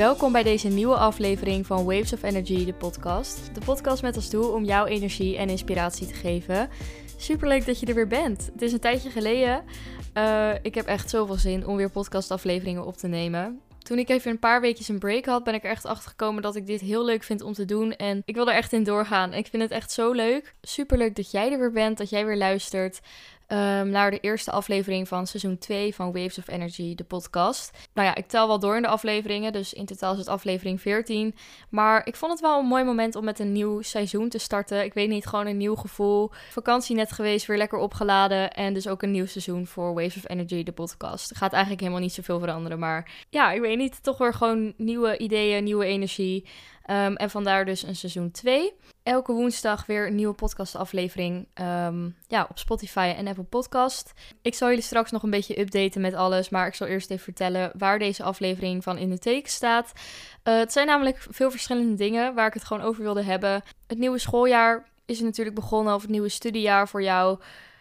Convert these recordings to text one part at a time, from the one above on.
Welkom bij deze nieuwe aflevering van Waves of Energy, de podcast. De podcast met als doel om jou energie en inspiratie te geven. Superleuk dat je er weer bent. Het is een tijdje geleden. Uh, ik heb echt zoveel zin om weer podcastafleveringen op te nemen. Toen ik even een paar weekjes een break had, ben ik er echt achter gekomen dat ik dit heel leuk vind om te doen. En ik wil er echt in doorgaan. Ik vind het echt zo leuk. Superleuk dat jij er weer bent, dat jij weer luistert. Um, naar de eerste aflevering van seizoen 2 van Waves of Energy, de podcast. Nou ja, ik tel wel door in de afleveringen, dus in totaal is het aflevering 14. Maar ik vond het wel een mooi moment om met een nieuw seizoen te starten. Ik weet niet, gewoon een nieuw gevoel. Vakantie net geweest, weer lekker opgeladen. En dus ook een nieuw seizoen voor Waves of Energy, de podcast. Gaat eigenlijk helemaal niet zoveel veranderen, maar ja, ik weet niet, toch weer gewoon nieuwe ideeën, nieuwe energie. Um, en vandaar dus een seizoen 2. Elke woensdag weer een nieuwe podcastaflevering um, ja, op Spotify en Apple Podcast. Ik zal jullie straks nog een beetje updaten met alles, maar ik zal eerst even vertellen waar deze aflevering van in de teken staat. Uh, het zijn namelijk veel verschillende dingen waar ik het gewoon over wilde hebben. Het nieuwe schooljaar is natuurlijk begonnen, of het nieuwe studiejaar voor jou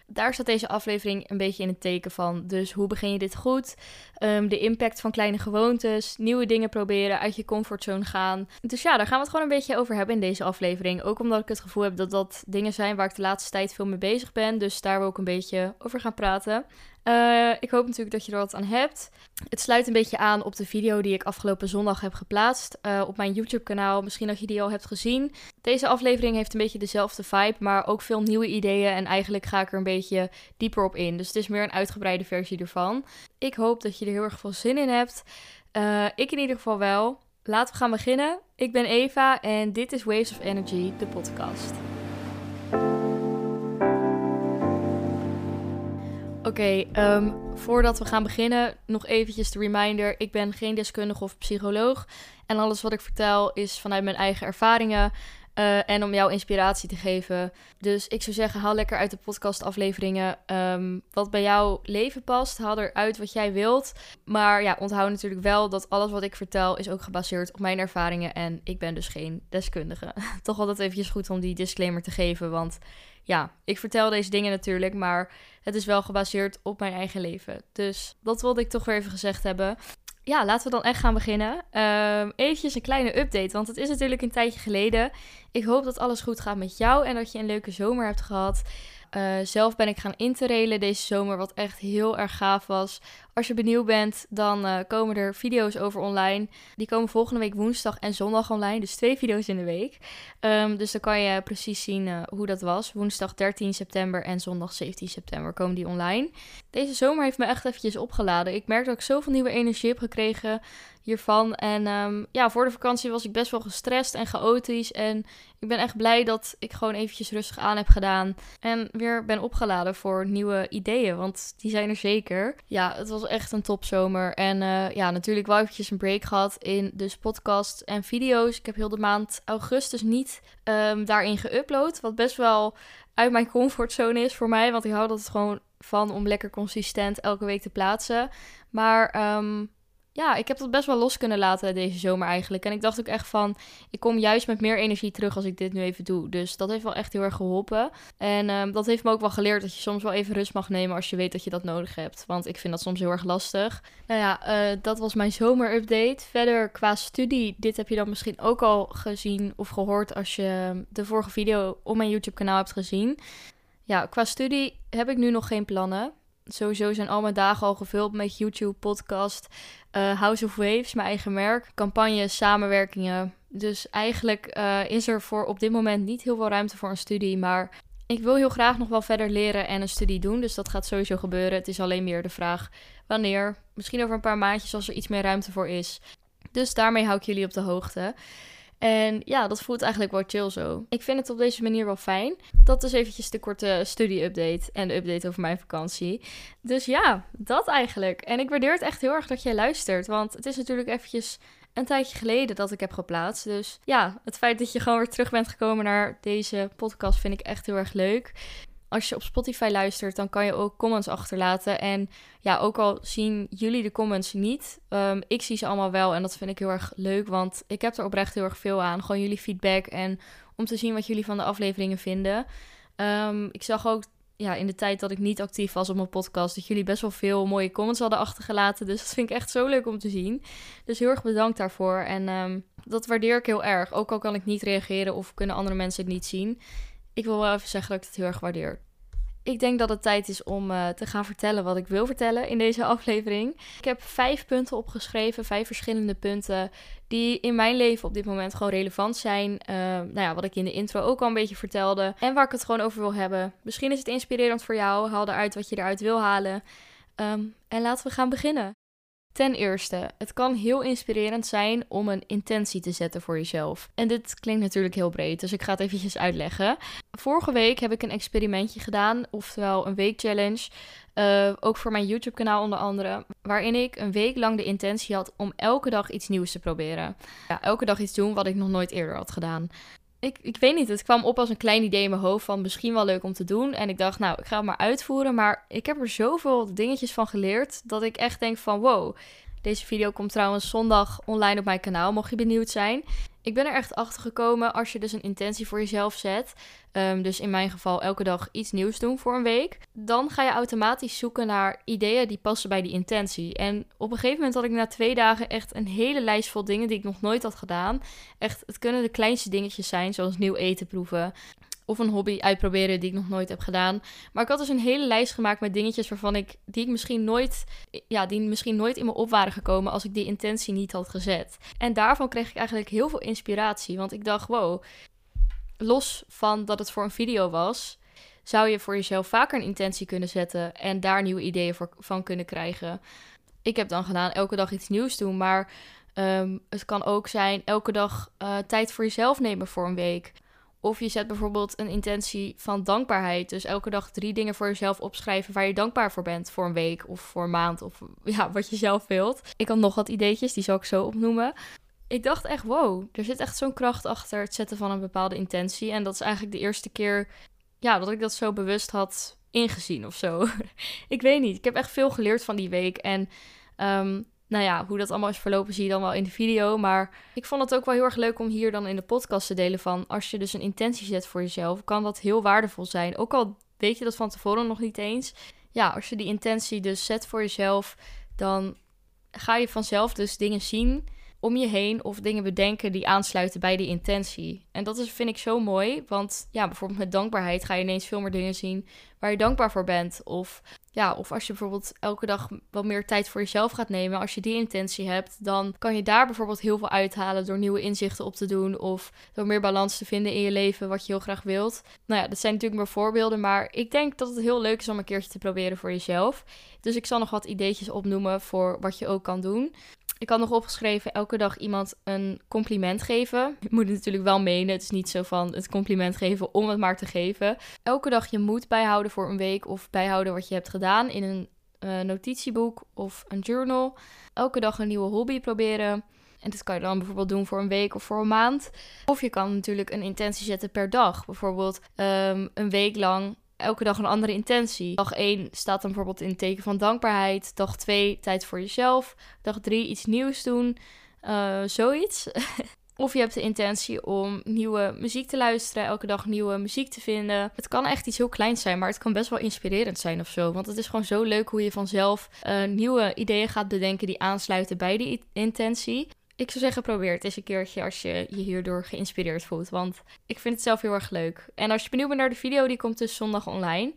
daar staat deze aflevering een beetje in het teken van. Dus hoe begin je dit goed? Um, de impact van kleine gewoontes, nieuwe dingen proberen, uit je comfortzone gaan. Dus ja, daar gaan we het gewoon een beetje over hebben in deze aflevering. Ook omdat ik het gevoel heb dat dat dingen zijn waar ik de laatste tijd veel mee bezig ben. Dus daar wil ik een beetje over gaan praten. Uh, ik hoop natuurlijk dat je er wat aan hebt. Het sluit een beetje aan op de video die ik afgelopen zondag heb geplaatst uh, op mijn YouTube-kanaal. Misschien dat je die al hebt gezien. Deze aflevering heeft een beetje dezelfde vibe, maar ook veel nieuwe ideeën. En eigenlijk ga ik er een beetje dieper op in. Dus het is meer een uitgebreide versie ervan. Ik hoop dat je er heel erg veel zin in hebt. Uh, ik in ieder geval wel. Laten we gaan beginnen. Ik ben Eva en dit is Waves of Energy, de podcast. Oké, ehm, voordat we gaan beginnen, nog eventjes de reminder. Ik ben geen deskundige of psycholoog. En alles wat ik vertel is vanuit mijn eigen ervaringen. Uh, en om jou inspiratie te geven. Dus ik zou zeggen, haal lekker uit de podcastafleveringen um, wat bij jouw leven past. Haal eruit wat jij wilt. Maar ja, onthoud natuurlijk wel dat alles wat ik vertel is ook gebaseerd op mijn ervaringen. En ik ben dus geen deskundige. Toch altijd eventjes goed om die disclaimer te geven. Want ja, ik vertel deze dingen natuurlijk, maar het is wel gebaseerd op mijn eigen leven. Dus dat wilde ik toch weer even gezegd hebben. Ja, laten we dan echt gaan beginnen. Um, eventjes een kleine update, want het is natuurlijk een tijdje geleden. Ik hoop dat alles goed gaat met jou en dat je een leuke zomer hebt gehad. Uh, zelf ben ik gaan interrailen deze zomer, wat echt heel erg gaaf was. Als je benieuwd bent, dan uh, komen er video's over online. Die komen volgende week woensdag en zondag online, dus twee video's in de week. Um, dus dan kan je precies zien uh, hoe dat was. Woensdag 13 september en zondag 17 september komen die online. Deze zomer heeft me echt eventjes opgeladen. Ik merk dat ik zoveel nieuwe energie heb gekregen hiervan. En um, ja, voor de vakantie was ik best wel gestrest en chaotisch. En ik ben echt blij dat ik gewoon eventjes rustig aan heb gedaan. En weer ben opgeladen voor nieuwe ideeën, want die zijn er zeker. Ja, het was echt een topzomer. En uh, ja, natuurlijk wel eventjes een break gehad in dus podcast en video's. Ik heb heel de maand augustus niet um, daarin geüpload, wat best wel uit mijn comfortzone is voor mij. Want ik hou dat het gewoon van om lekker consistent elke week te plaatsen. Maar um, ja, ik heb dat best wel los kunnen laten deze zomer eigenlijk. En ik dacht ook echt van, ik kom juist met meer energie terug als ik dit nu even doe. Dus dat heeft wel echt heel erg geholpen. En um, dat heeft me ook wel geleerd dat je soms wel even rust mag nemen als je weet dat je dat nodig hebt. Want ik vind dat soms heel erg lastig. Nou ja, uh, dat was mijn zomerupdate. Verder qua studie, dit heb je dan misschien ook al gezien of gehoord als je de vorige video op mijn YouTube kanaal hebt gezien. Ja, qua studie heb ik nu nog geen plannen sowieso zijn al mijn dagen al gevuld met YouTube, podcast, uh, House of Waves, mijn eigen merk, campagnes, samenwerkingen. Dus eigenlijk uh, is er voor op dit moment niet heel veel ruimte voor een studie, maar ik wil heel graag nog wel verder leren en een studie doen, dus dat gaat sowieso gebeuren. Het is alleen meer de vraag wanneer. Misschien over een paar maandjes als er iets meer ruimte voor is. Dus daarmee hou ik jullie op de hoogte. En ja, dat voelt eigenlijk wel chill zo. Ik vind het op deze manier wel fijn. Dat is eventjes de korte studie-update en de update over mijn vakantie. Dus ja, dat eigenlijk. En ik waardeer het echt heel erg dat jij luistert. Want het is natuurlijk eventjes een tijdje geleden dat ik heb geplaatst. Dus ja, het feit dat je gewoon weer terug bent gekomen naar deze podcast vind ik echt heel erg leuk als je op Spotify luistert, dan kan je ook comments achterlaten. En ja, ook al zien jullie de comments niet, um, ik zie ze allemaal wel. En dat vind ik heel erg leuk, want ik heb er oprecht heel erg veel aan. Gewoon jullie feedback en om te zien wat jullie van de afleveringen vinden. Um, ik zag ook ja, in de tijd dat ik niet actief was op mijn podcast, dat jullie best wel veel mooie comments hadden achtergelaten. Dus dat vind ik echt zo leuk om te zien. Dus heel erg bedankt daarvoor. En ehm, dat waardeer ik heel erg. Ook al kan ik niet reageren of kunnen andere mensen het niet zien. Ik wil wel even zeggen dat ik het heel erg waardeer. Ik denk dat het tijd is om uh, te gaan vertellen wat ik wil vertellen in deze aflevering. Ik heb vijf punten opgeschreven, vijf verschillende punten die in mijn leven op dit moment gewoon relevant zijn. Uh, nou ja, wat ik in de intro ook al een beetje vertelde en waar ik het gewoon over wil hebben. Misschien is het inspirerend voor jou. Haal eruit wat je eruit wil halen. Um, en laten we gaan beginnen. Ten eerste, het kan heel inspirerend zijn om een intentie te zetten voor jezelf. En dit klinkt natuurlijk heel breed, dus ik ga het eventjes uitleggen. Vorige week heb ik een experimentje gedaan, oftewel een weekchallenge. Uh, ook voor mijn YouTube-kanaal onder andere. Waarin ik een week lang de intentie had om elke dag iets nieuws te proberen. Ja, elke dag iets doen wat ik nog nooit eerder had gedaan. Ik, ik weet niet, het kwam op als een klein idee in mijn hoofd van misschien wel leuk om te doen. En ik dacht, nou, ik ga het maar uitvoeren. Maar ik heb er zoveel dingetjes van geleerd dat ik echt denk van wow. Deze video komt trouwens zondag online op mijn kanaal, mocht je benieuwd zijn. Ik ben er echt achter gekomen als je dus een intentie voor jezelf zet. Um, dus in mijn geval elke dag iets nieuws doen voor een week. Dan ga je automatisch zoeken naar ideeën die passen bij die intentie. En op een gegeven moment had ik na twee dagen echt een hele lijst vol dingen die ik nog nooit had gedaan. Echt, het kunnen de kleinste dingetjes zijn, zoals nieuw eten proeven of een hobby uitproberen die ik nog nooit heb gedaan. Maar ik had dus een hele lijst gemaakt met dingetjes waarvan ik die ik misschien nooit, ja, die misschien nooit in me op waren gekomen als ik die intentie niet had gezet. En daarvan kreeg ik eigenlijk heel veel inspiratie, want ik dacht, wow, los van dat het voor een video was, zou je voor jezelf vaker een intentie kunnen zetten en daar nieuwe ideeën voor, van kunnen krijgen. Ik heb dan gedaan elke dag iets nieuws doen, maar ehm, het kan ook zijn elke dag uh, tijd voor jezelf nemen voor een week. Of je zet bijvoorbeeld een intentie van dankbaarheid. Dus elke dag drie dingen voor jezelf opschrijven waar je dankbaar voor bent. Voor een week of voor een maand of ja, wat je zelf wilt. Ik had nog wat ideetjes, die zal ik zo opnoemen. Ik dacht echt, wow, er zit echt zo'n kracht achter het zetten van een bepaalde intentie. En dat is eigenlijk de eerste keer ja, dat ik dat zo bewust had ingezien of zo. ik weet niet, ik heb echt veel geleerd van die week. En um, nou ja, hoe dat allemaal is verlopen zie je dan wel in de video. Maar ik vond het ook wel heel erg leuk om hier dan in de podcast te delen van... als je dus een intentie zet voor jezelf, kan dat heel waardevol zijn. Ook al weet je dat van tevoren nog niet eens. Ja, als je die intentie dus zet voor jezelf, dan ga je vanzelf dus dingen zien om je heen of dingen bedenken die aansluiten bij die intentie. En dat is, vind ik zo mooi, want ja, bijvoorbeeld met dankbaarheid ga je ineens veel meer dingen zien waar je dankbaar voor bent. Of ja, of als je bijvoorbeeld elke dag wat meer tijd voor jezelf gaat nemen, als je die intentie hebt, dan kan je daar bijvoorbeeld heel veel uithalen door nieuwe inzichten op te doen of door meer balans te vinden in je leven wat je heel graag wilt. Nou ja, dat zijn natuurlijk maar voorbeelden, maar ik denk dat het heel leuk is om een keertje te proberen voor jezelf. Dus ik zal nog wat ideetjes opnoemen voor wat je ook kan doen. Ik had nog opgeschreven elke dag iemand een compliment geven. Je moet het natuurlijk wel menen. Het is niet zo van het compliment geven om het maar te geven. Elke dag je moed bijhouden voor een week of bijhouden wat je hebt gedaan in een uh, notitieboek of een journal. Elke dag een nieuwe hobby proberen. En dat kan je dan bijvoorbeeld doen voor een week of voor een maand. Of je kan natuurlijk een intentie zetten per dag. Bijvoorbeeld um, een week lang elke dag een andere intentie. Dag 1 staat dan bijvoorbeeld in teken van dankbaarheid. Dag 2 tijd voor jezelf. Dag 3 iets nieuws doen. Uh, zoiets. Of je hebt de intentie om nieuwe muziek te luisteren, elke dag nieuwe muziek te vinden. Het kan echt iets heel kleins zijn, maar het kan best wel inspirerend zijn of zo. Want het is gewoon zo leuk hoe je vanzelf uh, nieuwe ideeën gaat bedenken die aansluiten bij die intentie ik zou zeggen, probeer het eens een keertje als je je hierdoor geïnspireerd voelt. Want ik vind het zelf heel erg leuk. En als je benieuwd bent naar de video, die komt dus zondag online.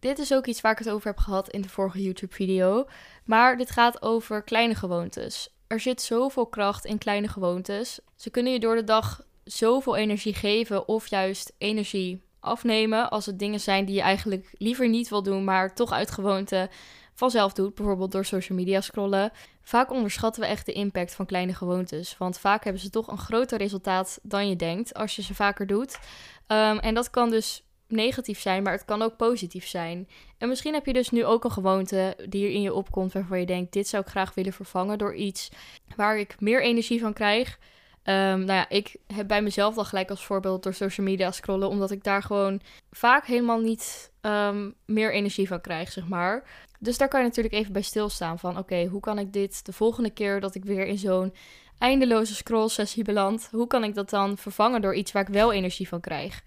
Dit is ook iets waar ik het over heb gehad in de vorige YouTube-video. Maar dit gaat over kleine gewoontes. Er zit zoveel kracht in kleine gewoontes. Ze kunnen je door de dag zoveel energie geven of juist energie afnemen. Als het dingen zijn die je eigenlijk liever niet wil doen, maar toch uit gewoonte vanzelf doet, bijvoorbeeld door social media scrollen. Vaak onderschatten we echt de impact van kleine gewoontes, want vaak hebben ze toch een groter resultaat dan je denkt als je ze vaker doet. Um, en dat kan dus negatief zijn, maar het kan ook positief zijn. En misschien heb je dus nu ook een gewoonte die er in je opkomt waarvan je denkt: dit zou ik graag willen vervangen door iets waar ik meer energie van krijg. Um, nou ja, ik heb bij mezelf al gelijk als voorbeeld door social media scrollen, omdat ik daar gewoon vaak helemaal niet um, meer energie van krijg, zeg maar. Dus daar kan je natuurlijk even bij stilstaan van oké, hoe kan ik dit de volgende keer dat ik weer in zo'n eindeloze scroll sessie beland, hoe kan ik dat dan vervangen door iets waar ik wel energie van krijg?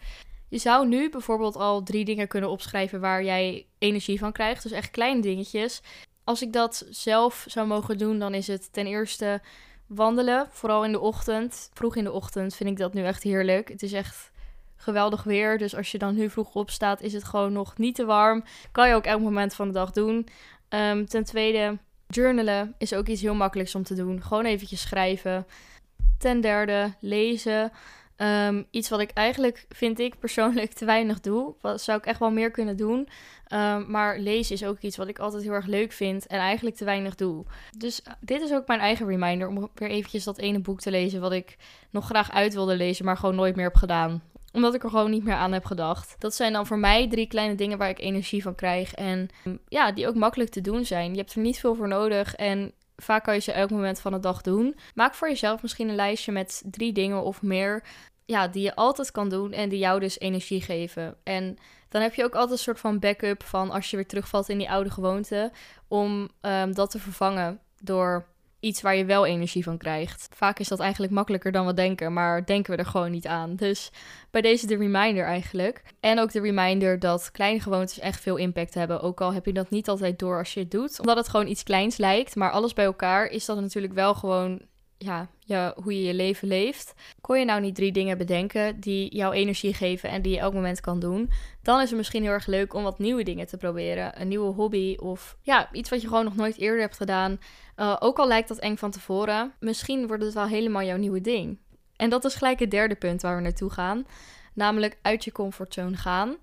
Je zou nu bijvoorbeeld al drie dingen kunnen opschrijven waar jij energie van krijgt. Dus echt kleine dingetjes. Als ik dat zelf zou mogen doen, dan is het ten eerste wandelen. Vooral in de ochtend. Vroeg in de ochtend vind ik dat nu echt heerlijk. Het is echt geweldig weer. Dus als je dan nu vroeg opstaat, is het gewoon nog niet te warm. Kan je ook elk moment van de dag doen. Ehm, ten tweede, journalen is ook iets heel makkelijks om te doen. Gewoon eventjes schrijven. Ten derde, lezen. Ehm, iets wat ik eigenlijk, vind ik persoonlijk, te weinig doe. Wat zou ik echt wel meer kunnen doen. Ehm, maar lezen is ook iets wat ik altijd heel erg leuk vind en eigenlijk te weinig doe. Dus eh, dit is ook mijn eigen reminder om weer eventjes dat ene boek te lezen wat ik nog graag uit wilde lezen, maar gewoon nooit meer heb gedaan omdat ik er gewoon niet meer aan heb gedacht. Dat zijn dan voor mij drie kleine dingen waar ik energie van krijg. En ja, die ook makkelijk te doen zijn. Je hebt er niet veel voor nodig. En vaak kan je ze elk moment van de dag doen. Maak voor jezelf misschien een lijstje met drie dingen of meer. Ja, die je altijd kan doen en die jou dus energie geven. En dan heb je ook altijd een soort van backup van als je weer terugvalt in die oude gewoonte. Om um, dat te vervangen door iets waar je wel energie van krijgt. Vaak is dat eigenlijk makkelijker dan we denken, maar denken we er gewoon niet aan. Dus bij deze de reminder eigenlijk. En ook de reminder dat kleine gewoontes echt veel impact hebben. Ook al heb je dat niet altijd door als je het doet. Omdat het gewoon iets kleins lijkt, maar alles bij elkaar is dat natuurlijk wel gewoon ja, hoe je je leven leeft. Kon je nou niet drie dingen bedenken die jouw energie geven en die je elk moment kan doen, dan is het misschien heel erg leuk om wat nieuwe dingen te proberen. Een nieuwe hobby of ja, iets wat je gewoon nog nooit eerder hebt gedaan. Uh, ook al lijkt dat eng van tevoren, misschien wordt het wel helemaal jouw nieuwe ding. En dat is gelijk het derde punt waar we naartoe gaan, namelijk uit je comfortzone gaan.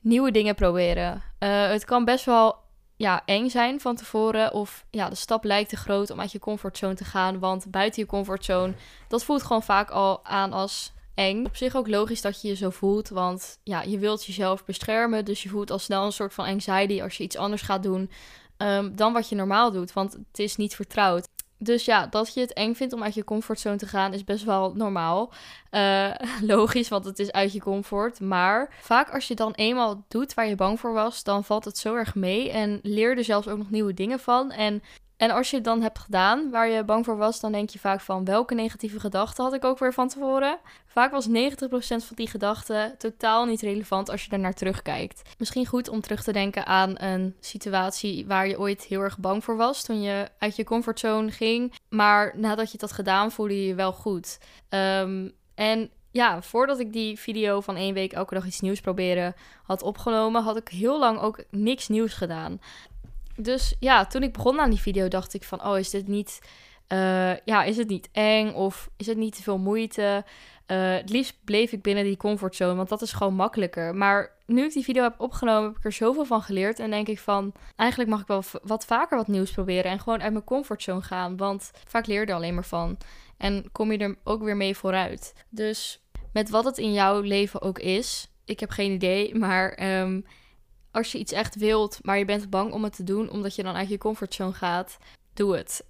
Nieuwe dingen proberen. Uh, het kan best wel ja, eng zijn van tevoren. Of ja, de stap lijkt te groot om uit je comfortzone te gaan. Want buiten je comfortzone, dat voelt gewoon vaak al aan als eng. Op zich ook logisch dat je je zo voelt. Want ja, je wilt jezelf beschermen. Dus je voelt al snel een soort van anxiety als je iets anders gaat doen. Um, dan wat je normaal doet. Want het is niet vertrouwd. Dus ja, dat je het eng vindt om uit je comfortzone te gaan is best wel normaal. Uh, logisch, want het is uit je comfort. Maar vaak als je dan eenmaal doet waar je bang voor was, dan valt het zo erg mee. En leer er zelfs ook nog nieuwe dingen van. En en als je het dan hebt gedaan waar je bang voor was, dan denk je vaak van welke negatieve gedachten had ik ook weer van tevoren. Vaak was 90% van die gedachten totaal niet relevant als je er naar terugkijkt. Misschien goed om terug te denken aan een situatie waar je ooit heel erg bang voor was toen je uit je comfortzone ging. Maar nadat je had gedaan, voelde je je wel goed. Um, en ja, voordat ik die video van één week elke dag iets nieuws proberen had opgenomen, had ik heel lang ook niks nieuws gedaan. Dus ja, toen ik begon aan die video, dacht ik van, oh, is dit niet, uh, ja, is het niet eng of is het niet te veel moeite? Uh, het liefst bleef ik binnen die comfortzone, want dat is gewoon makkelijker. Maar nu ik die video heb opgenomen, heb ik er zoveel van geleerd. En denk ik van, eigenlijk mag ik wel wat vaker wat nieuws proberen. En gewoon uit mijn comfortzone gaan. Want vaak leer je er alleen maar van. En kom je er ook weer mee vooruit. Dus met wat het in jouw leven ook is. Ik heb geen idee, maar um, als je iets echt wilt, maar je bent bang om het te doen omdat je dan uit je comfortzone gaat, doe het.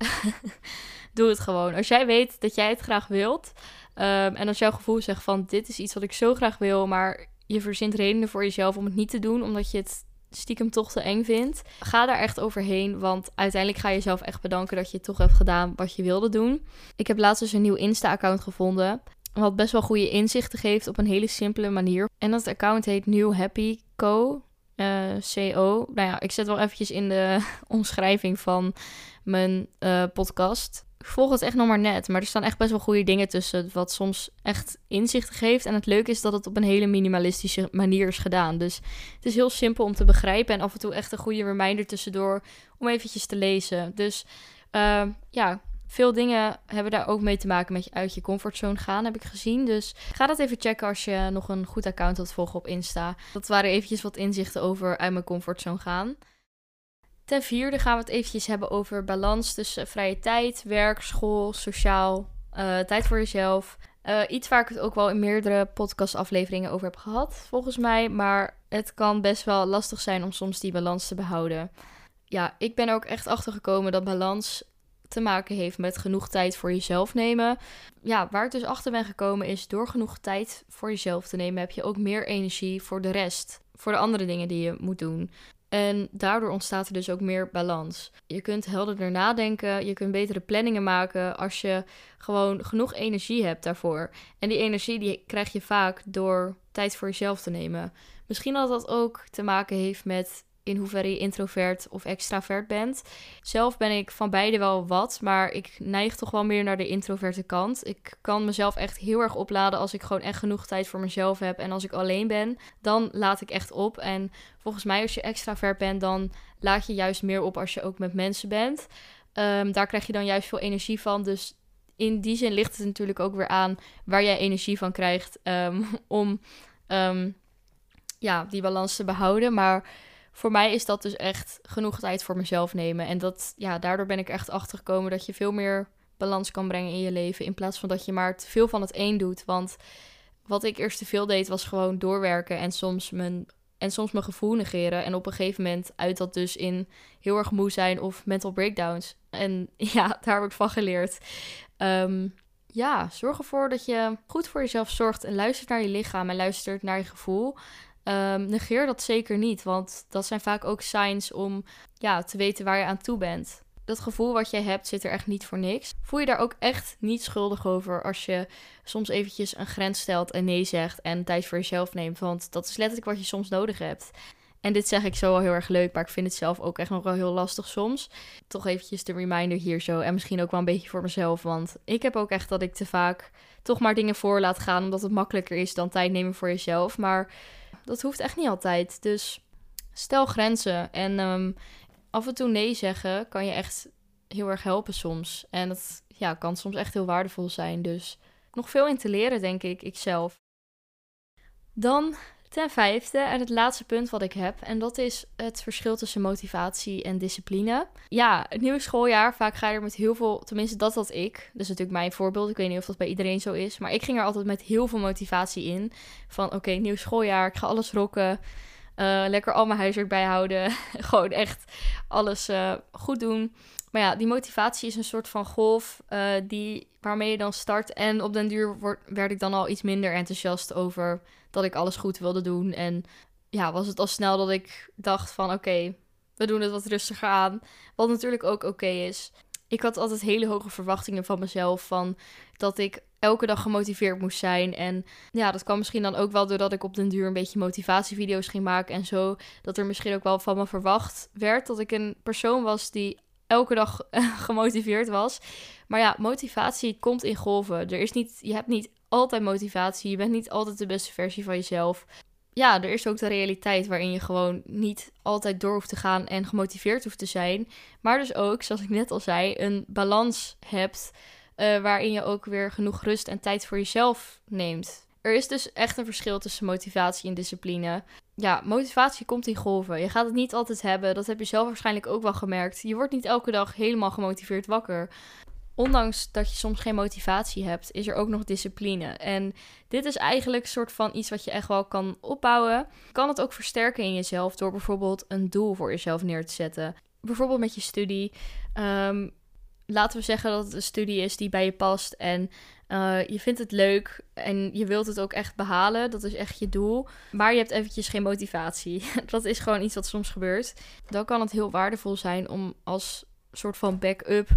doe het gewoon. Als jij weet dat jij het graag wilt um, en als jouw gevoel zegt van dit is iets wat ik zo graag wil, maar je verzint redenen voor jezelf om het niet te doen omdat je het stiekem toch te eng vindt, ga daar echt overheen, want uiteindelijk ga je jezelf echt bedanken dat je toch hebt gedaan wat je wilde doen. Ik heb laatst dus een nieuw Insta-account gevonden. Wat best wel goede inzichten geeft op een hele simpele manier. En dat account heet New Happy Co. Uh, CO. Nou ja, ik zet wel eventjes in de omschrijving van mijn uh, podcast. Ik volg het echt nog maar net, maar er staan echt best wel goede dingen tussen, wat soms echt inzichten geeft. En het leuke is dat het op een hele minimalistische manier is gedaan. Dus het is heel simpel om te begrijpen en af en toe echt een goede reminder tussendoor om eventjes te lezen. Dus uh, ja, veel dingen hebben daar ook mee te maken met je uit je comfortzone gaan, heb ik gezien. Dus ga dat even checken als je nog een goed account wilt volgen op Insta. Dat waren eventjes wat inzichten over uit mijn comfortzone gaan. Ten vierde gaan we het eventjes hebben over balans tussen vrije tijd, werk, school, sociaal, uh, tijd voor jezelf. Uh, iets waar ik het ook wel in meerdere podcastafleveringen over heb gehad, volgens mij. Maar het kan best wel lastig zijn om soms die balans te behouden. Ja, ik ben ook echt achtergekomen dat balans te maken heeft met genoeg tijd voor jezelf nemen. Ja, waar ik dus achter ben gekomen is door genoeg tijd voor jezelf te nemen heb je ook meer energie voor de rest, voor de andere dingen die je moet doen. En daardoor ontstaat er dus ook meer balans. Je kunt helderder nadenken, je kunt betere planningen maken als je gewoon genoeg energie hebt daarvoor. En die energie die krijg je vaak door tijd voor jezelf te nemen. Misschien dat dat ook te maken heeft met in hoeverre je introvert of extravert bent. Zelf ben ik van beide wel wat, maar ik neig toch wel meer naar de introverte kant. Ik kan mezelf echt heel erg opladen als ik gewoon echt genoeg tijd voor mezelf heb. En als ik alleen ben, dan laat ik echt op. En volgens mij, als je extravert bent, dan laat je juist meer op als je ook met mensen bent. Ehm, daar krijg je dan juist veel energie van. Dus in die zin ligt het natuurlijk ook weer aan waar jij energie van krijgt um, om ehm, ja, die balans te behouden. Maar voor mij is dat dus echt genoeg tijd voor mezelf nemen. En dat, ja, daardoor ben ik echt achter gekomen dat je veel meer balans kan brengen in je leven. In plaats van dat je maar te veel van het een doet. Want wat ik eerst te veel deed, was gewoon doorwerken en soms mijn, en soms mijn gevoel negeren. En op een gegeven moment uit dat dus in heel erg moe zijn of mental breakdowns. En ja, daar heb ik van geleerd. Ehm, ja, zorg ervoor dat je goed voor jezelf zorgt en luistert naar je lichaam en luistert naar je gevoel. Um, negeer dat zeker niet, want dat zijn vaak ook signs om ja, te weten waar je aan toe bent. Dat gevoel wat jij hebt zit er echt niet voor niks. Voel je daar ook echt niet schuldig over als je soms eventjes een grens stelt en nee zegt en tijd voor jezelf neemt, want dat is letterlijk wat je soms nodig hebt. En dit zeg ik zo wel heel erg leuk, maar ik vind het zelf ook echt nog wel heel lastig soms. Toch eventjes de reminder hier zo en misschien ook wel een beetje voor mezelf, want ik heb ook echt dat ik te vaak toch maar dingen voor laat gaan omdat het makkelijker is dan tijd nemen voor jezelf. Maar dat hoeft echt niet altijd. Dus stel grenzen. En um, af en toe nee zeggen kan je echt heel erg helpen soms. En dat ja, kan soms echt heel waardevol zijn. Dus nog veel in te leren, denk ik, ikzelf. Dan ten vijfde en het laatste punt wat ik heb. En dat is het verschil tussen motivatie en discipline. Ja, het nieuwe schooljaar, vaak ga je er met heel veel, tenminste dat had ik. Is natuurlijk mijn voorbeeld. Ik weet niet of dat bij iedereen zo is. Maar ik ging er altijd met heel veel motivatie in. Van oké, nieuw schooljaar, ik ga alles rocken. Uh, lekker al mijn huiswerk bijhouden. Gewoon echt alles uh, goed doen. Maar ja, die motivatie is een soort van golf uh, die, waarmee je dan start. En op den duur word, werd ik dan al iets minder enthousiast over dat ik alles goed wilde doen. En ja, was het al snel dat ik dacht van oké, we doen het wat rustiger aan. Wat natuurlijk ook oké is. Ik had altijd hele hoge verwachtingen van mezelf. Van dat ik elke dag gemotiveerd moest zijn. En ja, dat kwam misschien dan ook wel doordat ik op den duur een beetje motivatievideo's ging maken en zo. Dat er misschien ook wel van me verwacht werd dat ik een persoon was die elke dag gemotiveerd was. Maar ja, motivatie komt in golven. Er is niet, je hebt niet altijd motivatie. Je bent niet altijd de beste versie van jezelf. Ja, er is ook de realiteit waarin je gewoon niet altijd door hoeft te gaan en gemotiveerd hoeft te zijn. Maar dus ook, zoals ik net al zei, een balans hebt uh, waarin je ook weer genoeg rust en tijd voor jezelf neemt. Er is dus echt een verschil tussen motivatie en discipline. Ja, motivatie komt in golven. Je gaat het niet altijd hebben. Dat heb je zelf waarschijnlijk ook wel gemerkt. Je wordt niet elke dag helemaal gemotiveerd wakker. Ondanks dat je soms geen motivatie hebt, is er ook nog discipline. En dit is eigenlijk een soort van iets wat je echt wel kan opbouwen. Je kan het ook versterken in jezelf door bijvoorbeeld een doel voor jezelf neer te zetten. Bijvoorbeeld met je studie. Um, laten we zeggen dat het een studie is die bij je past en uh, je vindt het leuk en je wilt het ook echt behalen. Dat is echt je doel. Maar je hebt eventjes geen motivatie. dat is gewoon iets wat soms gebeurt. Dan kan het heel waardevol zijn om als soort van backup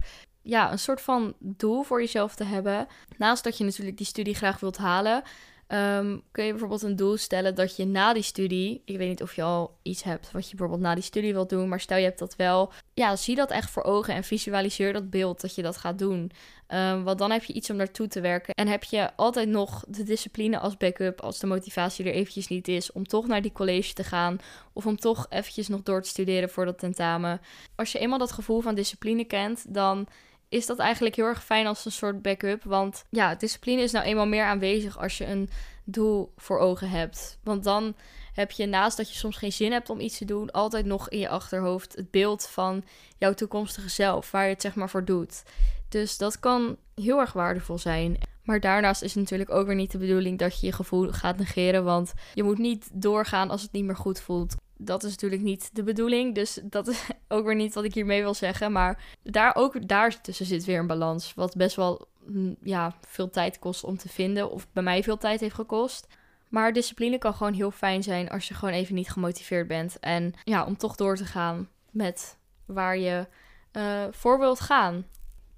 ja, een soort van doel voor jezelf te hebben. Naast dat je natuurlijk die studie graag wilt halen, Um, kun je bijvoorbeeld een doel stellen dat je na die studie, ik weet niet of je al iets hebt wat je bijvoorbeeld na die studie wilt doen, maar stel je hebt dat wel, ja, zie dat echt voor ogen en visualiseer dat beeld dat je dat gaat doen. Um, want dan heb je iets om naartoe te werken en heb je altijd nog de discipline als backup als de motivatie er eventjes niet is om toch naar die college te gaan of om toch eventjes nog door te studeren voor dat tentamen. Als je eenmaal dat gevoel van discipline kent, dan is dat eigenlijk heel erg fijn als een soort backup. Want ja, discipline is nou eenmaal meer aanwezig als je een doel voor ogen hebt. Want dan heb je naast dat je soms geen zin hebt om iets te doen, altijd nog in je achterhoofd het beeld van jouw toekomstige zelf, waar je het zeg maar voor doet. Dus dat kan heel erg waardevol zijn. Maar daarnaast is het natuurlijk ook weer niet de bedoeling dat je je gevoel gaat negeren. Want je moet niet doorgaan als het niet meer goed voelt dat is natuurlijk niet de bedoeling. Dus dat is ook weer niet wat ik hiermee wil zeggen. Maar daar ook daar tussen zit weer een balans. Wat best wel mm, ja, veel tijd kost om te vinden. Of bij mij veel tijd heeft gekost. Maar discipline kan gewoon heel fijn zijn als je gewoon even niet gemotiveerd bent. En ja, om toch door te gaan met waar je uh, voor wilt gaan.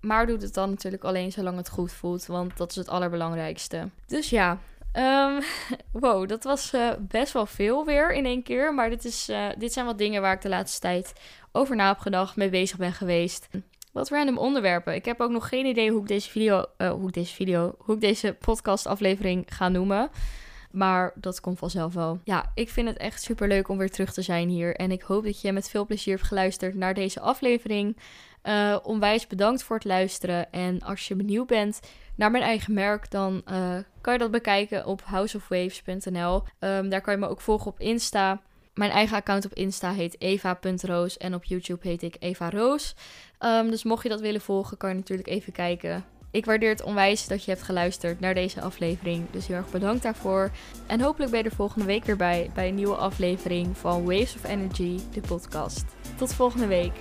Maar doe het dan natuurlijk alleen zolang het goed voelt, want dat is het allerbelangrijkste. Dus ja, um, wow, dat was uh, best wel veel weer in één keer. Maar dit, is, uh, dit zijn wat dingen waar ik de laatste tijd over na heb gedacht, mee bezig ben geweest. Wat random onderwerpen. Ik heb ook nog geen idee hoe ik deze video, hoe ik deze video, hoe ik deze podcast aflevering ga noemen. Maar dat komt vanzelf wel. Ja, ik vind het echt super leuk om weer terug te zijn hier. En ik hoop dat je met veel plezier hebt geluisterd naar deze aflevering. Uh, onwijs bedankt voor het luisteren. En als je benieuwd bent naar mijn eigen merk, dan uh, kan je dat bekijken op houseofwaves.nl. Ehm, daar kan je me ook volgen op Insta. Mijn eigen account op Insta heet eva.roos en op YouTube heet ik Eva Roos. Um, dus mocht je dat willen volgen, kan je natuurlijk even kijken. Ik waardeer het onwijs dat je hebt geluisterd naar deze aflevering. Dus heel erg bedankt daarvoor. En hopelijk ben je er volgende week weer bij bij een nieuwe aflevering van Waves of Energy, de podcast. Tot volgende week.